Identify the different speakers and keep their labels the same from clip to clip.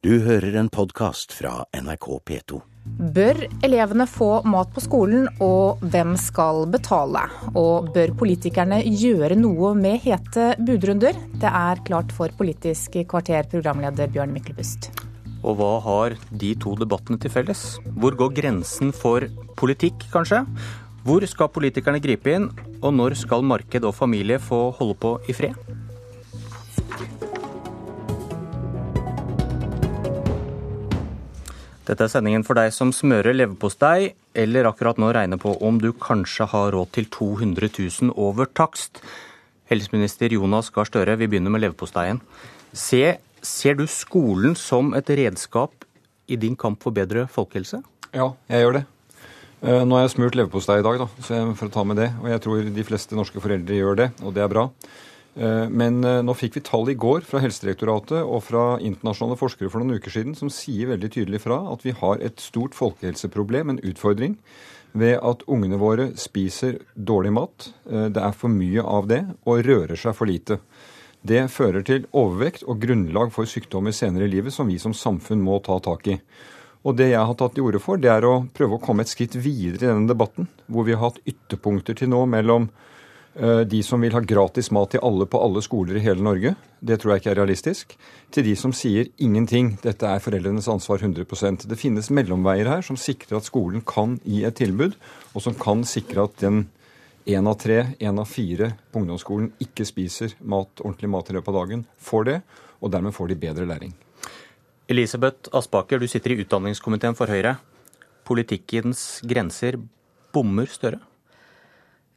Speaker 1: Du hører en podkast fra NRK P2.
Speaker 2: Bør elevene få mat på skolen, og hvem skal betale? Og bør politikerne gjøre noe med hete budrunder? Det er klart for Politisk kvarter, programleder Bjørn Myklebust.
Speaker 3: Og hva har de to debattene til felles? Hvor går grensen for politikk, kanskje? Hvor skal politikerne gripe inn, og når skal marked og familie få holde på i fred? Dette er sendingen for deg som smører leverpostei, eller akkurat nå regner på om du kanskje har råd til 200 000 over takst. Helseminister Jonas Gahr Støre, vi begynner med leverposteien. Se, ser du skolen som et redskap i din kamp for bedre folkehelse?
Speaker 4: Ja, jeg gjør det. Eh, nå har jeg smurt leverpostei i dag, da, for å ta med det. Og jeg tror de fleste norske foreldre gjør det, og det er bra. Eh, men eh, nå fikk vi tall i går fra Helsedirektoratet og fra internasjonale forskere for noen uker siden som sier veldig tydelig fra at vi har et stort folkehelseproblem, en utfordring, ved at ungene våre spiser dårlig mat. Eh, det er for mye av det, og rører seg for lite. Det fører til overvekt og grunnlag for sykdommer senere i livet som vi som samfunn må ta tak i. Og det jeg har tatt til orde for, det er å prøve å komme et skritt videre i denne debatten, hvor vi har hatt ytterpunkter til nå mellom de som vil ha gratis mat til alle på alle skoler i hele Norge. Det tror jeg ikke er realistisk. Til de som sier ingenting. Dette er foreldrenes ansvar 100% Det finnes mellomveier her som sikrer at skolen kan gi et tilbud, og som kan sikre at den én av tre, én av fire på ungdomsskolen ikke spiser mat, ordentlig mat i løpet av dagen, får det. Og dermed får de bedre læring.
Speaker 3: Elisabeth Aspaker, du sitter i utdanningskomiteen for Høyre. Politikkens grenser bommer Støre?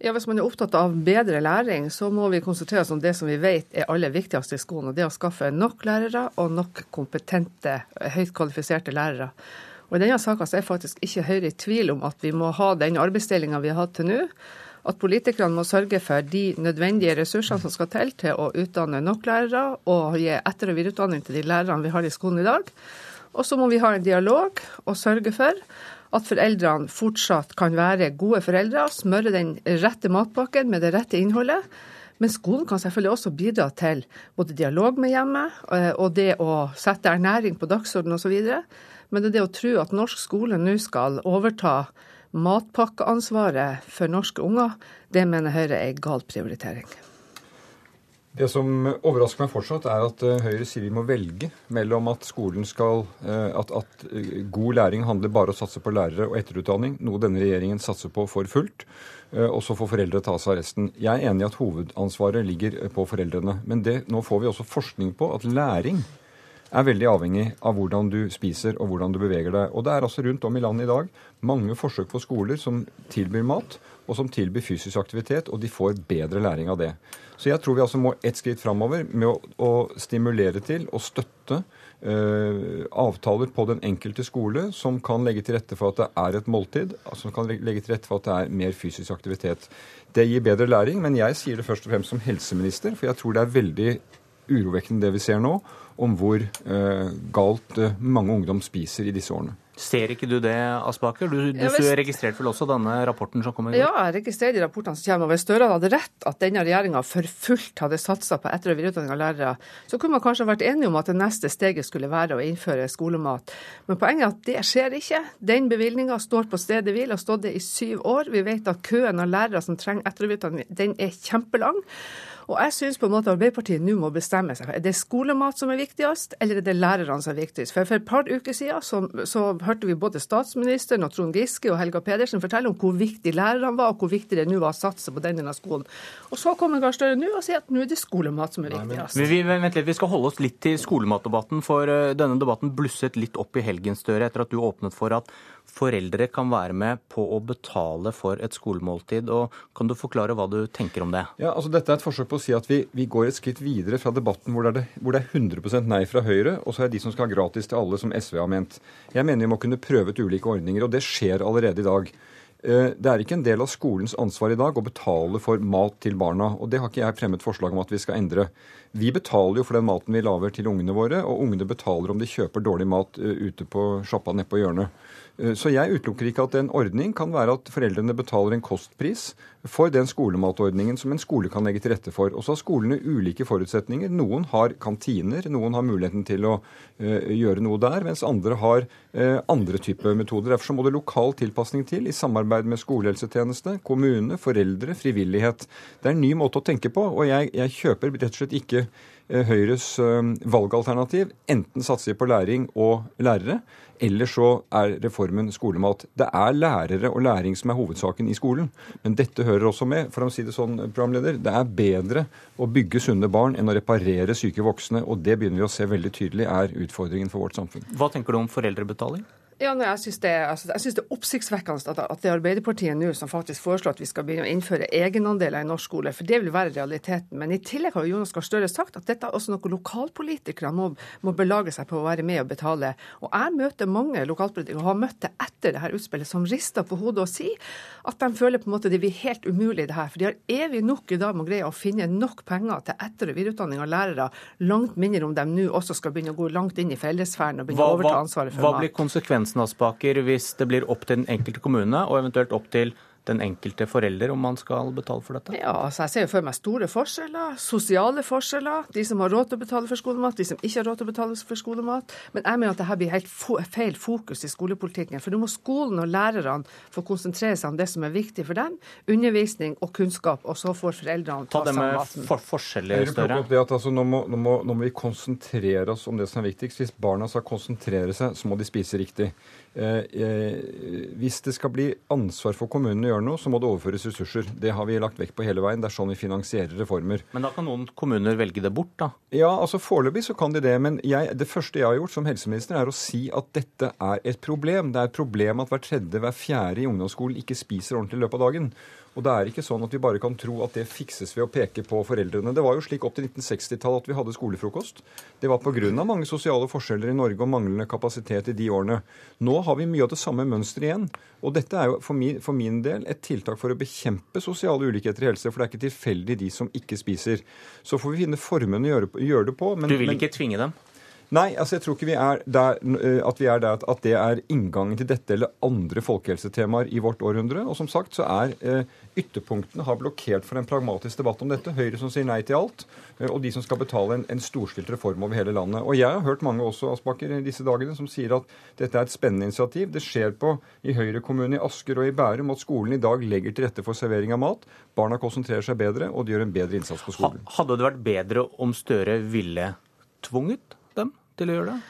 Speaker 5: Ja, Hvis man er opptatt av bedre læring, så må vi konsentrere oss om det som vi vet er aller viktigst i skolen. og Det er å skaffe nok lærere og nok kompetente, høyt kvalifiserte lærere. Og I denne saka er faktisk ikke Høyre i tvil om at vi må ha den arbeidsdelinga vi har hatt til nå. At politikerne må sørge for de nødvendige ressursene som skal til til å utdanne nok lærere og gi etter- og videreutdanning til de lærerne vi har i skolen i dag. Og så må vi ha en dialog og sørge for at foreldrene fortsatt kan være gode foreldre, smøre den rette matpakken med det rette innholdet. Men skolen kan selvfølgelig også bidra til både dialog med hjemmet eh, og det å sette ernæring på dagsordenen osv. Men det er det å tro at norsk skole nå skal overta matpakkeansvaret for norske unger, det mener Høyre er en gal prioritering.
Speaker 4: Det som overrasker meg fortsatt, er at eh, Høyre sier vi må velge mellom at skolen skal eh, at, at, eh, god læring handler bare om å satse på lærere og etterutdanning, noe denne regjeringen satser på for fullt, og så får foreldre ta seg av resten. Jeg er enig i at hovedansvaret ligger på foreldrene. Men det, nå får vi også forskning på at læring er veldig avhengig av hvordan du spiser og hvordan du beveger deg. Og det er altså rundt om i landet i dag mange forsøk på skoler som tilbyr mat, og som tilbyr fysisk aktivitet, og de får bedre læring av det. Så jeg tror vi altså må ett skritt framover med å, å, stimulere til og støtte uh, avtaler på den enkelte skole som kan legge til rette for at det er et måltid, som kan legge til rette for at det er mer fysisk aktivitet. Det gir bedre læring, men jeg sier det først og fremst som helseminister, for jeg tror det er veldig urovekkende det vi ser nå, om hvor uh, galt uh, mange ungdom spiser i disse årene.
Speaker 3: Ser ikke du det, Aspaker? Du, du du, er registrert vel også denne rapporten som kommer i går?
Speaker 5: Ja, jeg registrerer de rapportene som kommer. og Hvis Støre hadde rett at denne regjeringa for fullt hadde satsa på etter- og videreutdanning av lærere, så kunne man kanskje vært enige om at det neste steget skulle være å innføre skolemat. Men poenget er at det skjer ikke. Den bevilgninga står på stedet hvil, har stått det i syv år. Vi vet at køen av lærere som trenger etter- og videreutdanning, den er kjempelang. Og jeg syns på en måte Arbeiderpartiet nå må bestemme seg. Er det skolemat som er viktigst, eller er det lærerne som er viktigst? For for et par uker siden så, så hørte vi både statsministeren og Trond Giske og Helga Pedersen fortelle om hvor viktig lærerne var, og hvor viktig det nå var å satse på denne skolen. Og så kommer Gahr Støre nå og sier at nå er det skolemat som er viktigst.
Speaker 3: Vi, vi, vent litt, vi skal holde oss litt til skolematdebatten, for uh, denne debatten blusset litt opp i helgen, Støre, etter at du åpnet for at foreldre kan være med på å betale for et skolemåltid. og Kan du forklare hva du tenker om det?
Speaker 4: Ja, altså Dette er et forsøk på å si at vi, vi går et skritt videre fra debatten hvor det, er, hvor det er 100% nei fra Høyre, og så er det de som skal ha gratis til alle, som SV har ment. Jeg mener vi må kunne prøve ut ulike ordninger, og det skjer allerede i dag. Eh, det er ikke en del av skolens ansvar i dag å betale for mat til barna. Og det har ikke jeg fremmet forslag om at vi skal endre. Vi betaler jo for den maten vi lager til ungene våre, og ungene betaler om de kjøper dårlig mat eh, ute på sjappa nede på hjørnet. Eh, så jeg utelukker ikke at en ordning kan være at foreldrene betaler en kostpris for den skolematordningen som en skole kan legge til rette for. Og så har skolene ulike forutsetninger. Noen har kantiner, noen har muligheten til å uh, gjøre noe der, mens andre har uh, andre typer metoder. Derfor må det lokal tilpasning til i samarbeid med skolehelsetjeneste, kommune, foreldre, frivillighet. Det er en ny måte å tenke på, og jeg, jeg kjøper rett og slett ikke Høyres valgalternativ. Enten satser på læring og lærere, eller så er reformen skolemat. Det er lærere og læring som er hovedsaken i skolen. Men dette hører også med. For å si det sånn, programleder, det er bedre å bygge sunne barn enn å reparere syke voksne. Og det begynner vi å se veldig tydelig er utfordringen for vårt samfunn.
Speaker 3: Hva tenker du om foreldrebetaling?
Speaker 5: Ja, nei, jeg syns det, altså, det, er oppsiktsvekkende at, at det er Arbeiderpartiet nå som faktisk foreslår at vi skal begynne å innføre egenandeler i norsk skole, for det vil være realiteten. Men i tillegg har Jonas Gahr Støre sagt at dette er også noe lokalpolitikere må, må, belage seg på å være med og betale. Og jeg møter mange lokalpolitikere, og har møtt det etter det her utspillet, som rister på hodet og sier at de føler på en måte det blir helt umulig det her. For de har evig nok i dag med å greie å finne nok penger til etter- og videreutdanning av lærere, langt mindre om de nå også skal begynne å gå langt inn i fellesfæren og begynne hva, å overta ansvaret for
Speaker 3: hva. Hva blir konsekvensen, Aspaker, hvis det blir opp til den enkelte kommune, og eventuelt opp til den enkelte forelder om man skal betale for dette?
Speaker 5: Ja, altså Jeg ser jo for meg store forskjeller. Sosiale forskjeller. De som har råd til å betale for skolemat, de som ikke har råd til å betale for skolemat. Men jeg mener at dette blir helt feil fokus i skolepolitikken. For nå må skolen og lærerne få konsentrere seg om det som er viktig for dem. Undervisning og kunnskap. Og så får foreldrene ta,
Speaker 3: ta det med for forskjeller større.
Speaker 4: Det at, altså, nå, må, nå, må, nå må vi konsentrere oss om det som er viktigst. Hvis barna skal konsentrere seg, så må de spise riktig. Eh, eh, hvis det skal bli ansvar for kommunene gjøre noe, så må det overføres ressurser. Det har vi lagt vekt på hele veien. Det er sånn vi finansierer reformer.
Speaker 3: Men da kan noen kommuner velge det bort, da?
Speaker 4: Ja, altså foreløpig så kan de det. Men jeg, det første jeg har gjort som helseminister, er å si at dette er et problem. Det er et problem at hver tredje, hver fjerde i ungdomsskolen ikke spiser ordentlig i løpet av dagen. Og det er ikke sånn at vi bare kan tro at det fikses ved å peke på foreldrene. Det var jo slik opp til 1960-tallet at vi hadde skolefrokost. Det var pga. mange sosiale forskjeller i Norge og manglende kapasitet i de årene. Nå har vi mye av det samme mønsteret igjen. Og dette er jo for min, for min, del et tiltak for å bekjempe sosiale ulikheter i helse. For det er ikke tilfeldig de som ikke spiser. Så får vi finne formene å gjøre, gjøre det på.
Speaker 3: Men, du vil ikke tvinge dem?
Speaker 4: Nei, altså jeg tror ikke vi er der, eh, at vi er der at det er inngangen til dette eller andre folkehelsetemaer i vårt århundre. Og som sagt så er eh, ytterpunktene har blokkert for en pragmatisk debatt om dette. Høyre som sier nei til alt, eh, og de som skal betale en, en storstilt reform over hele landet. Og jeg har hørt mange også Aspaker, disse dagene som sier at dette er et spennende initiativ. Det skjer på i Høyre kommune i Asker og i Bærum at skolen i dag legger til rette for servering av mat. Barna konsentrerer seg bedre, og de gjør en bedre innsats på skolen.
Speaker 3: Hadde det vært bedre om Støre ville tvunget? Til å gjøre det?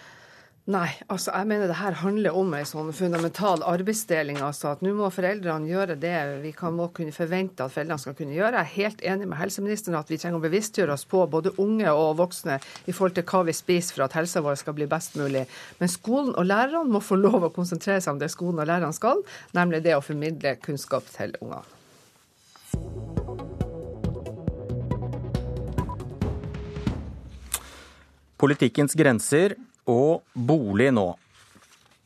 Speaker 5: Nei, altså jeg mener det her handler om en sånn fundamental arbeidsdeling. altså At nå må foreldrene gjøre det vi kan må kunne forvente at foreldrene skal kunne gjøre. Jeg er helt enig med helseministeren at vi trenger å bevisstgjøre oss på både unge og voksne i forhold til hva vi spiser for at helsa vår skal bli best mulig. Men skolen og lærerne må få lov å konsentrere seg om det skolen og lærerne skal, nemlig det å formidle kunnskap til unger.
Speaker 3: Politikkens grenser og bolig nå.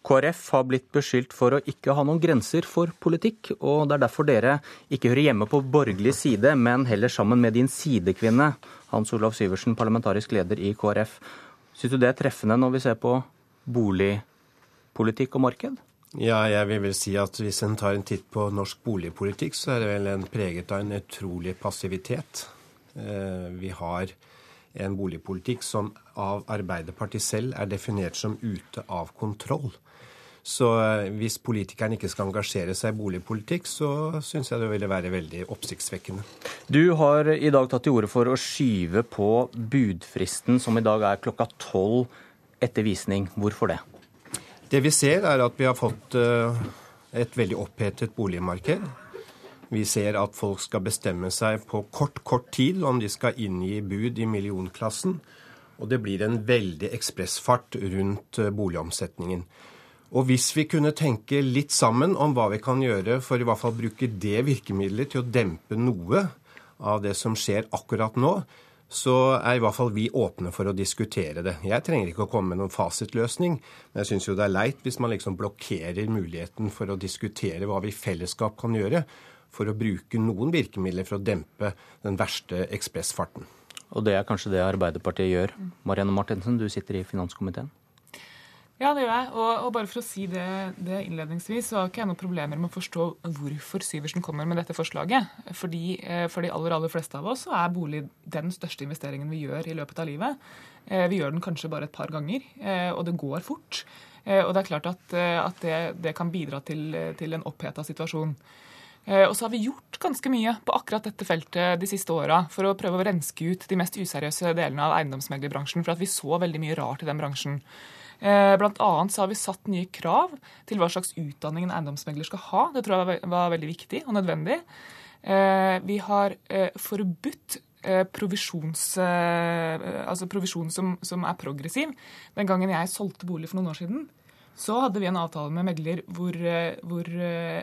Speaker 3: KrF har blitt beskyldt for å ikke ha noen grenser for politikk, og det er derfor dere ikke hører hjemme på borgerlig side, men heller sammen med din sidekvinne, Hans Olav Syversen, parlamentarisk leder i KrF. Syns du det er treffende når vi ser på boligpolitikk og marked?
Speaker 6: Ja, jeg vil vel si at hvis en tar en titt på norsk boligpolitikk, så er det vel en preget av en utrolig passivitet. Eh, vi har en boligpolitikk som av Arbeiderpartiet selv er definert som ute av kontroll. Så eh, hvis politikerne ikke skal engasjere seg i boligpolitikk, så syns jeg det ville være veldig oppsiktsvekkende.
Speaker 3: Du har i dag tatt til orde for å skyve på budfristen, som i dag er klokka tolv etter visning. Hvorfor det?
Speaker 6: Det vi ser, er at vi har fått eh, et veldig opphetet boligmarked. Vi ser at folk skal bestemme seg på kort, kort tid om de skal inngi bud i millionklassen. Og det blir en veldig ekspressfart rundt eh, boligomsetningen. Og hvis vi kunne tenke litt sammen om hva vi kan gjøre for i hvert fall bruke det virkemidlet til å dempe noe av det som skjer akkurat nå, så er i hvert fall vi åpne for å diskutere det. Jeg trenger ikke å komme med noen fasitløsning, men jeg syns jo det er leit hvis man liksom blokkerer muligheten for å diskutere hva vi i fellesskap kan gjøre for å bruke noen virkemidler for å dempe den verste ekspressfarten.
Speaker 3: Og det er kanskje det Arbeiderpartiet gjør. Marianne Martinsen, du sitter i finanskomiteen.
Speaker 7: Ja, det gjør jeg. Og, og, bare for å si det, det, innledningsvis, så har ikke jeg noen problemer med å forstå hvorfor Syversen kommer med dette forslaget. Fordi eh, For de aller aller fleste av oss så er bolig den største investeringen vi gjør i løpet av livet. Eh, vi gjør den kanskje bare et par ganger, eh, og det går fort. Eh, og det er klart at, at det, det, kan bidra til, til en oppheta situasjon. Eh, og så har vi gjort ganske mye på akkurat dette feltet de siste åra for å prøve å renske ut de mest useriøse delene av eiendomsmeglerbransjen, for at vi så veldig mye rart i den bransjen. Eh, blant annet så har vi satt nye krav til hva slags utdanning en eiendomsmegler skal ha. Det tror jeg var veldig viktig og nødvendig. Eh, vi har forbudt provisjons, altså provisjon som, som, er progressiv. Den gangen jeg solgte bolig for noen år siden, så hadde vi en avtale med megler hvor, hvor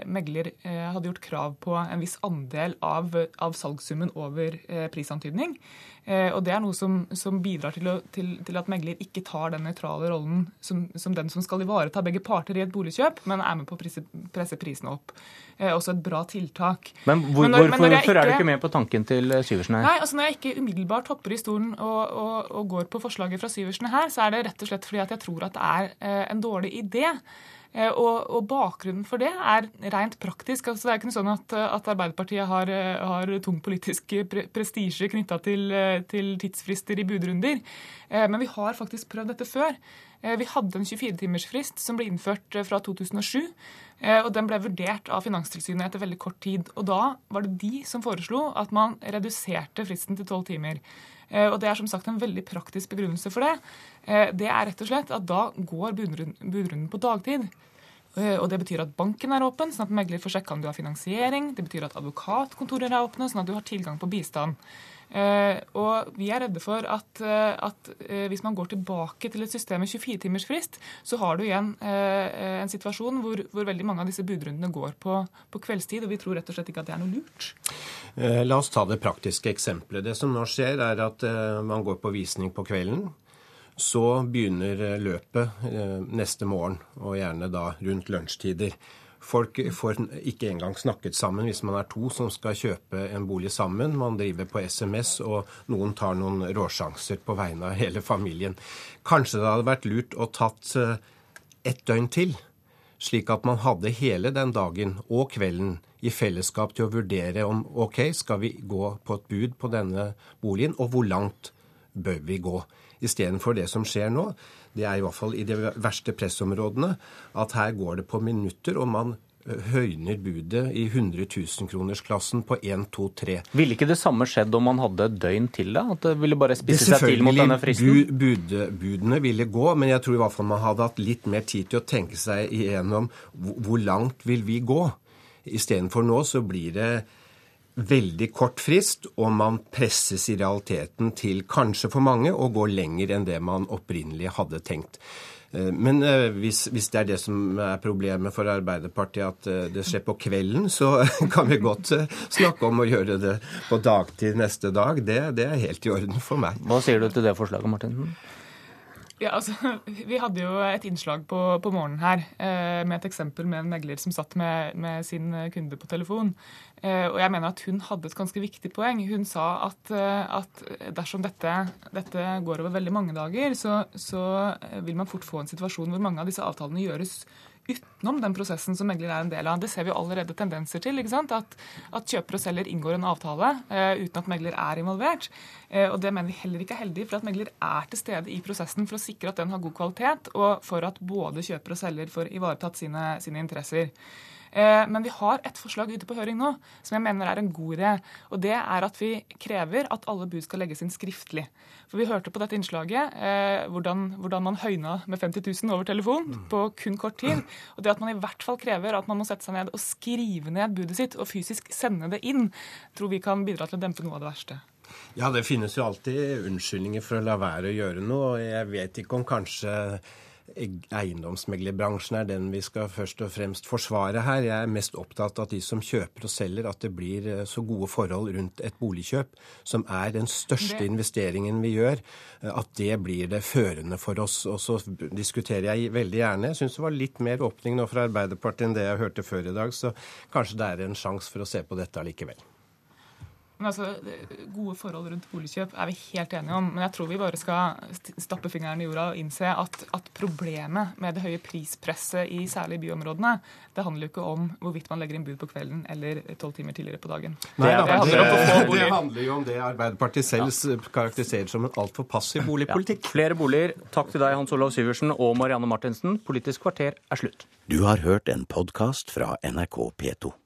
Speaker 7: megler hadde gjort krav på en viss andel av, av salgssummen over prisantydning. Eh, og Det er noe som, som bidrar til, å, til, til, at megler ikke tar den nøytrale rollen som, som, den som skal ivareta begge parter i et boligkjøp, men er med på å presse, presse prisene opp. Eh, også et bra tiltak.
Speaker 3: Men, hvor, men når, hvorfor, men ikke, er du ikke med på tanken til eh, Syversen her?
Speaker 7: Nei, altså Når jeg ikke umiddelbart hopper i stolen og, og, og går på forslaget fra Syversen her, så er det rett og slett fordi at jeg tror at det er eh, en dårlig idé. Og, og, bakgrunnen for det er rent praktisk. Altså, det er ikke noe sånn at, at Arbeiderpartiet har, har, tung politisk pre prestisje knytta til, til, tidsfrister i budrunder. Men vi har faktisk prøvd dette før. Vi hadde en 24-timersfrist som ble innført fra 2007. Og den ble vurdert av Finanstilsynet etter veldig kort tid. Og da var det de som foreslo at man reduserte fristen til tolv timer. Og Det er som sagt en veldig praktisk begrunnelse for det. Det er rett og slett at da går budrunden på dagtid. Eh, og Det betyr at banken er åpen, sånn at megler får sjekka om du har finansiering. Det betyr at advokatkontorer er åpne, sånn at du har tilgang på bistand. Uh, og vi er redde for at, uh, at uh, hvis man går tilbake til et system med 24-timersfrist, så har du igjen en situasjon hvor, hvor, veldig mange av disse budrundene går på, på, kveldstid. Og vi tror rett og slett ikke at det er noe lurt.
Speaker 6: La oss ta det praktiske eksempelet. Det som nå skjer, er at man går på visning på kvelden. Så begynner eh, løpet eh, neste morgen, og gjerne da rundt lunsjtider. Folk får ikke engang snakket sammen hvis man er to som skal kjøpe en bolig sammen. Man driver på SMS, og noen tar noen råsjanser på vegne av hele familien. Kanskje det hadde vært lurt å tatt eh, ett døgn til, slik at man hadde hele den dagen og kvelden i fellesskap til å vurdere om OK, skal vi gå på et bud på denne boligen, og hvor langt bør vi gå? Istedenfor det som skjer nå, det er i hvert fall i de verste pressområdene, at her går det på minutter, og man høyner budet i 100 000-kronersklassen på 1, 2, 3.
Speaker 3: Ville ikke det samme skjedd om man hadde et døgn til? da? At det ville bare spisse seg til mot denne fristen?
Speaker 6: Bud, budene ville gå, men jeg tror i hvert fall man hadde hatt litt mer tid til å tenke seg igjennom hvor langt vil vi gå. Istedenfor nå så blir det veldig kort frist, og man presses i realiteten til kanskje for mange å gå lenger enn det man opprinnelig hadde tenkt. Eh, men eh, hvis, hvis, det er det som er problemet for Arbeiderpartiet, at eh, det skjer på kvelden, så kan vi godt snakke om å gjøre det på dagtid neste dag. Det, det er helt i orden for meg.
Speaker 3: Hva sier du til det forslaget, Martin?
Speaker 7: Ja, altså, Vi hadde jo et innslag på, på morgenen her eh, med et eksempel med en megler som satt med, med sin kunde på telefon. Eh, og jeg mener at Hun hadde et ganske viktig poeng. Hun sa at, eh, at dersom dette, dette, går over veldig mange dager, så, så, vil man fort få en situasjon hvor mange av disse avtalene gjøres utenom den prosessen som megler er en del av. Det ser vi allerede tendenser til. At, at kjøper og selger inngår en avtale uh, uten at megler er involvert. Uh, og Det mener vi heller ikke er heldig, for at megler er til stede i prosessen for å sikre at den har god kvalitet, og for at både kjøper og selger får ivaretatt sine, sine interesser. Eh, men vi har et forslag ute på høring nå som jeg mener er en god idé. Og det er at vi krever at alle bud skal legges inn skriftlig. For vi hørte på dette innslaget eh, hvordan, hvordan, man høyna med 50 000 over telefon mm. på kun kort tid. Og det at man i hvert fall krever at man må sette seg ned og skrive ned budet sitt og fysisk sende det inn, tror vi kan bidra til å dempe noe av det verste.
Speaker 6: Ja, det finnes jo alltid unnskyldninger for å la være å gjøre noe. og Jeg vet ikke om kanskje eiendomsmeglerbransjen er den vi skal først og fremst forsvare her. Jeg er mest opptatt av at de som kjøper og selger, at det blir eh, så gode forhold rundt et boligkjøp, som er den største investeringen vi gjør, eh, at det blir det førende for oss. Og så diskuterer jeg veldig gjerne. Jeg syns det var litt mer åpning nå fra Arbeiderpartiet enn det jeg hørte før i dag, så kanskje det er en sjanse for å se på dette allikevel.
Speaker 7: Men altså, Gode forhold rundt boligkjøp er vi helt enige om. Men jeg tror vi bare skal stappe fingeren i jorda og innse at, at problemet med det høye prispresset i særlig byområdene, det handler jo ikke om hvorvidt man legger inn bud på kvelden eller tolv timer tidligere på dagen.
Speaker 6: Nei, det, det, handler det, det, handler jo om det Arbeiderpartiet selv karakteriserer som en altfor passiv boligpolitikk.
Speaker 3: Ja, flere boliger. Takk til deg, Hans Olav Syversen og Marianne Martinsen. Politisk kvarter er slutt.
Speaker 1: Du har hørt en podkast fra NRK P2.